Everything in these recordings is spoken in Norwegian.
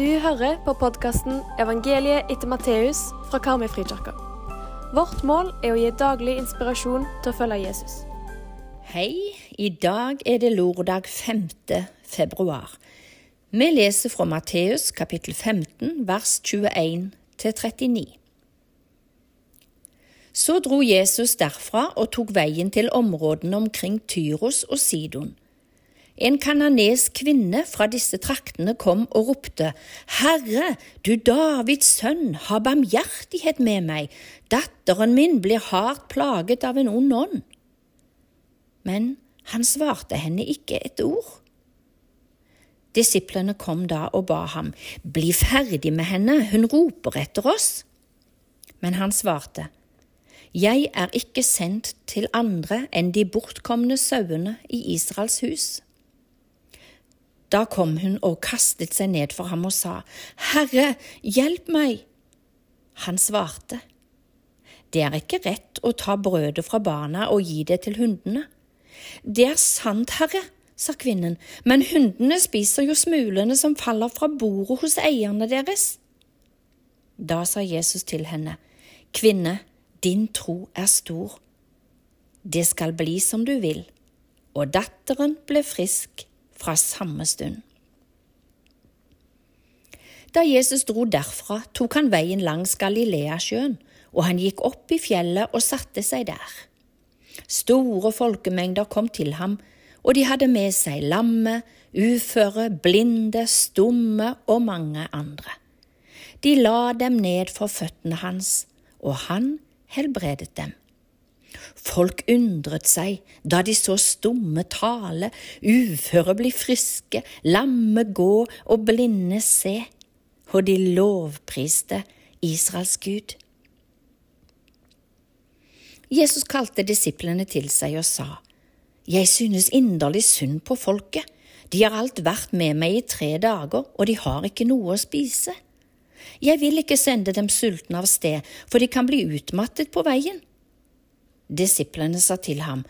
Du hører på podkasten 'Evangeliet etter Matteus' fra Karmøyfrikirka. Vårt mål er å gi daglig inspirasjon til å følge Jesus. Hei, i dag er det lørdag 5. februar. Vi leser fra Matteus kapittel 15 vers 21 til 39. Så dro Jesus derfra og tok veien til områdene omkring Tyros og Sidon. En kananesk kvinne fra disse traktene kom og ropte, Herre, du Davids sønn, ha barmhjertighet med meg, datteren min blir hardt plaget av en ond ånd. Men han svarte henne ikke et ord. Disiplene kom da og ba ham, Bli ferdig med henne, hun roper etter oss. Men han svarte, Jeg er ikke sendt til andre enn de bortkomne sauene i Israels hus. Da kom hun og kastet seg ned for ham og sa, Herre, hjelp meg! Han svarte, Det er ikke rett å ta brødet fra barna og gi det til hundene. Det er sant, herre, sa kvinnen, men hundene spiser jo smulene som faller fra bordet hos eierne deres. Da sa Jesus til henne, Kvinne, din tro er stor. Det skal bli som du vil. Og datteren ble frisk fra samme stund. Da Jesus dro derfra, tok han veien langs Galileasjøen, og han gikk opp i fjellet og satte seg der. Store folkemengder kom til ham, og de hadde med seg lamme, uføre, blinde, stumme og mange andre. De la dem ned for føttene hans, og han helbredet dem. Folk undret seg da de så stumme tale, uføre bli friske, lamme gå og blinde se, og de lovpriste Israels Gud. Jesus kalte disiplene til seg og sa, Jeg synes inderlig synd på folket, de har alt vært med meg i tre dager, og de har ikke noe å spise. Jeg vil ikke sende dem sultne av sted, for de kan bli utmattet på veien. Disiplene sa til ham,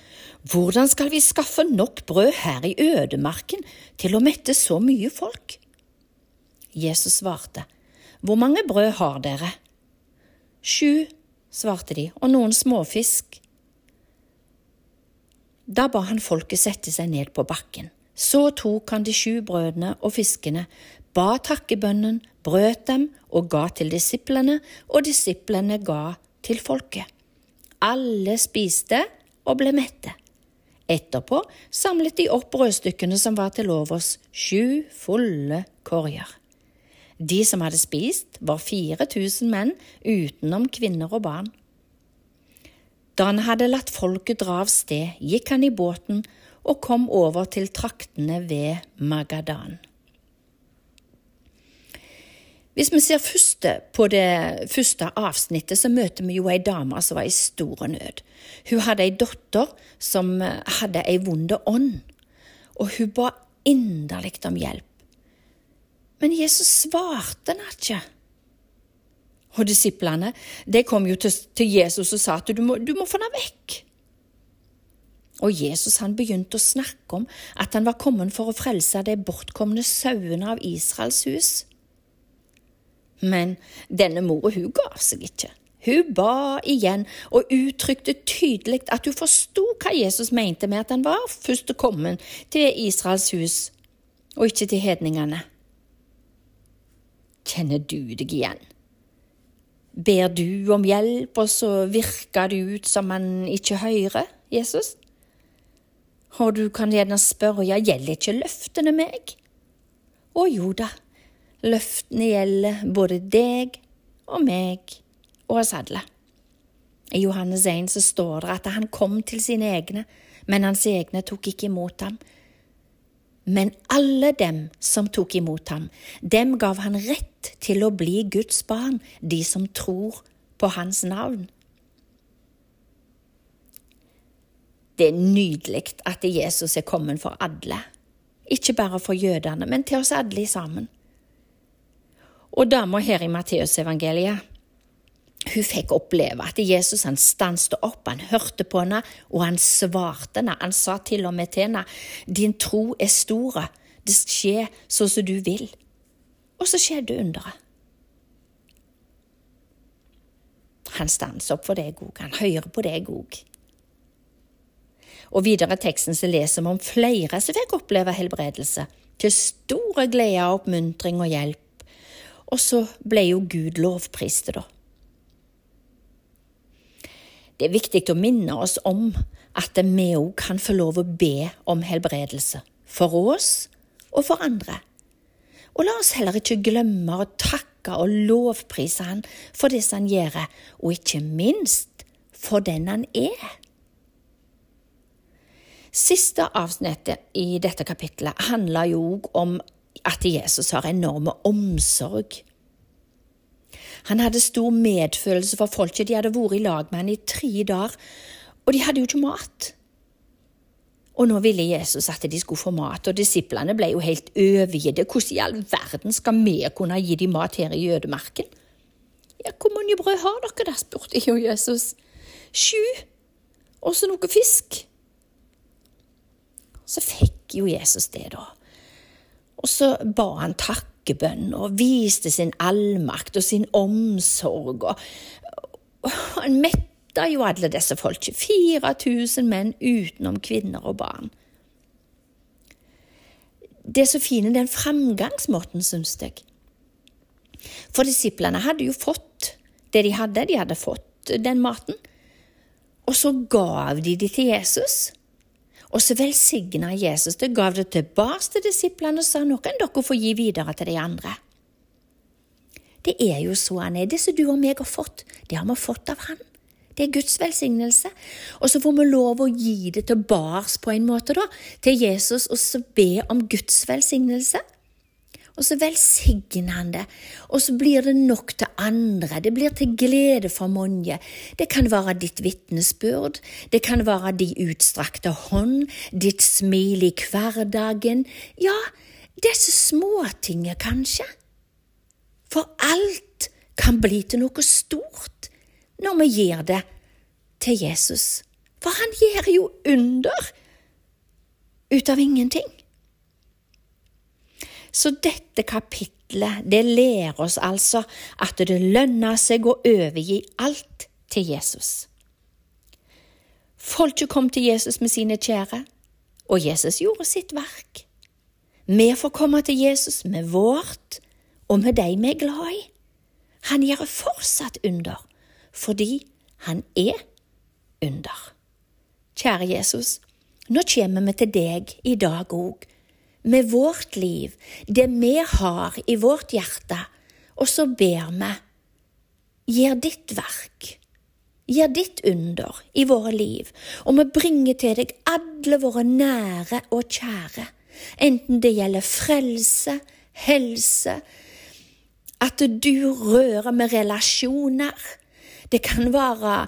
Hvordan skal vi skaffe nok brød her i ødemarken til å mette så mye folk? Jesus svarte, Hvor mange brød har dere? Sju, svarte de, og noen småfisk. Da ba han folket sette seg ned på bakken. Så tok han de sju brødene og fiskene, ba takkebønnen, brøt dem og ga til disiplene, og disiplene ga til folket. Alle spiste og ble mette. Etterpå samlet de opp brødstykkene som var til overs, sju fulle korger. De som hadde spist, var 4000 menn, utenom kvinner og barn. Da han hadde latt folket dra av sted, gikk han i båten og kom over til traktene ved Magadan. Hvis vi ser først på det første avsnittet, så møter vi jo ei dame som var i stor nød. Hun hadde ei datter som hadde ei vond ånd, og hun ba inderlig om hjelp. Men Jesus svarte henne ikke. Og disiplene de kom jo til Jesus og sa at du må, du må få henne vekk. Og Jesus han begynte å snakke om at han var kommet for å frelse de bortkomne sauene av Israels hus. Men denne mora hun ga seg ikke. Hun ba igjen og uttrykte tydelig at hun forsto hva Jesus mente med at han var først kommet til Israels hus, og ikke til hedningene. Kjenner du deg igjen? Ber du om hjelp, og så virker det ut som han ikke hører Jesus? Og du kan gjerne spørre, ja, gjelder ikke løftene meg? Å jo da, Løftene gjelder både deg og meg og oss alle. I Johannes 1 så står det at han kom til sine egne, men hans egne tok ikke imot ham. Men alle dem som tok imot ham, dem gav han rett til å bli Guds barn, de som tror på hans navn. Det er nydelig at Jesus er kommet for alle, ikke bare for jødene, men til oss alle sammen. Og dama her i Matteusevangeliet, hun fikk oppleve at Jesus han stanset opp, han hørte på henne, og han svarte henne. Han sa til og med til henne, din tro er store, det skjer sånn som du vil. Og så skjedde underet. Han stanser opp for deg òg, han hører på deg òg. Og videre i teksten så leser vi om flere som fikk oppleve helbredelse, til store glede, oppmuntring og hjelp. Og så ble jo Gud lovpriste, da. Det er viktig å minne oss om at vi òg kan få lov å be om helbredelse, for oss og for andre. Og la oss heller ikke glemme å takke og lovprise Han for det som Han gjør, og ikke minst for den Han er. Siste avsnittet i dette kapitlet handler jo om at Jesus har enorme omsorg. Han hadde stor medfølelse for folket, de hadde vært i lag med han i tre dager, og de hadde jo ikke mat. Og nå ville Jesus at de skulle få mat, og disiplene ble jo helt overgitte. Hvordan i all verden skal vi kunne gi dem mat her i jødemarken? Ja, hvor mange brød har dere da, spurte jo Jesus. Sju, og så noe fisk. Så fikk jo Jesus det, da. Og så ba han takkebønn og viste sin allmakt og sin omsorg. Og, han mette jo alle disse folket, 4000 menn utenom kvinner og barn. Det er så fine den framgangsmåten, syns jeg. For disiplene hadde jo fått det de hadde, de hadde fått den maten. Og så gav de det til Jesus. Og så velsigna Jesus det, gav det tilbake til disiplene og sa nå kan dere få gi videre til de andre. Det er jo så han er. Det som du og meg har fått, det har vi fått av han. Det er Guds velsignelse. Og så får vi lov å gi det tilbake på en måte, da, til Jesus, og så be om Guds velsignelse. Og så velsigner han det, og så blir det nok til andre. Det blir til glede for mange. Det kan være ditt vitnesbyrd, det kan være de utstrakte hånd, ditt smil i hverdagen. Ja, disse småtingene, kanskje. For alt kan bli til noe stort når vi gir det til Jesus. For han gjør jo under ut av ingenting. Så dette kapitlet, det lærer oss altså at det lønner seg å overgi alt til Jesus. Folket kom til Jesus med sine kjære, og Jesus gjorde sitt verk. Vi får komme til Jesus med vårt og med de vi er glad i. Han gjør fortsatt under fordi han er under. Kjære Jesus, nå kommer vi til deg i dag òg, med vårt liv, det vi har i vårt hjerte, og så ber vi, gjør ditt verk. Gjør ditt under i våre liv, og vi bringer til deg alle våre nære og kjære, enten det gjelder frelse, helse, at du rører med relasjoner, det kan være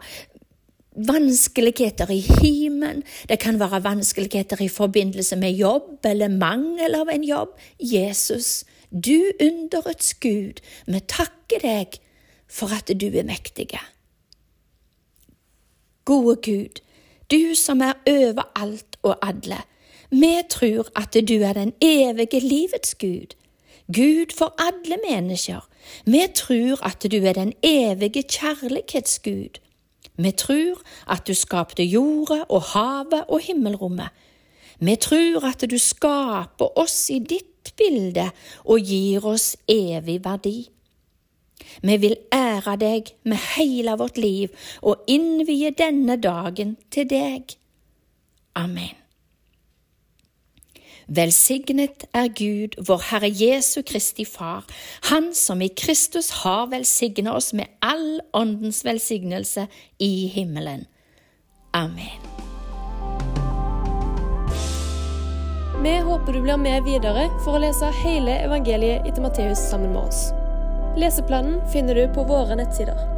vanskeligheter i himen, det kan være vanskeligheter i forbindelse med jobb eller mangel av en jobb. Jesus, du underets Gud, vi takker deg for at du er mektige. Gode Gud, du som er over alt og alle, vi tror at du er den evige livets Gud, Gud for alle mennesker, vi tror at du er den evige kjærlighetsgud. Vi tror at du skapte jorda og havet og himmelrommet. Vi tror at du skaper oss i ditt bilde og gir oss evig verdi. Vi vil ære deg med hele vårt liv og innvie denne dagen til deg. Amen. Velsignet er Gud, vår Herre Jesu Kristi Far, Han som i Kristus har velsignet oss med all åndens velsignelse i himmelen. Amen. Vi håper du blir med videre for å lese hele evangeliet etter Matteus sammen med oss. Leseplanen finner du på våre nettsider.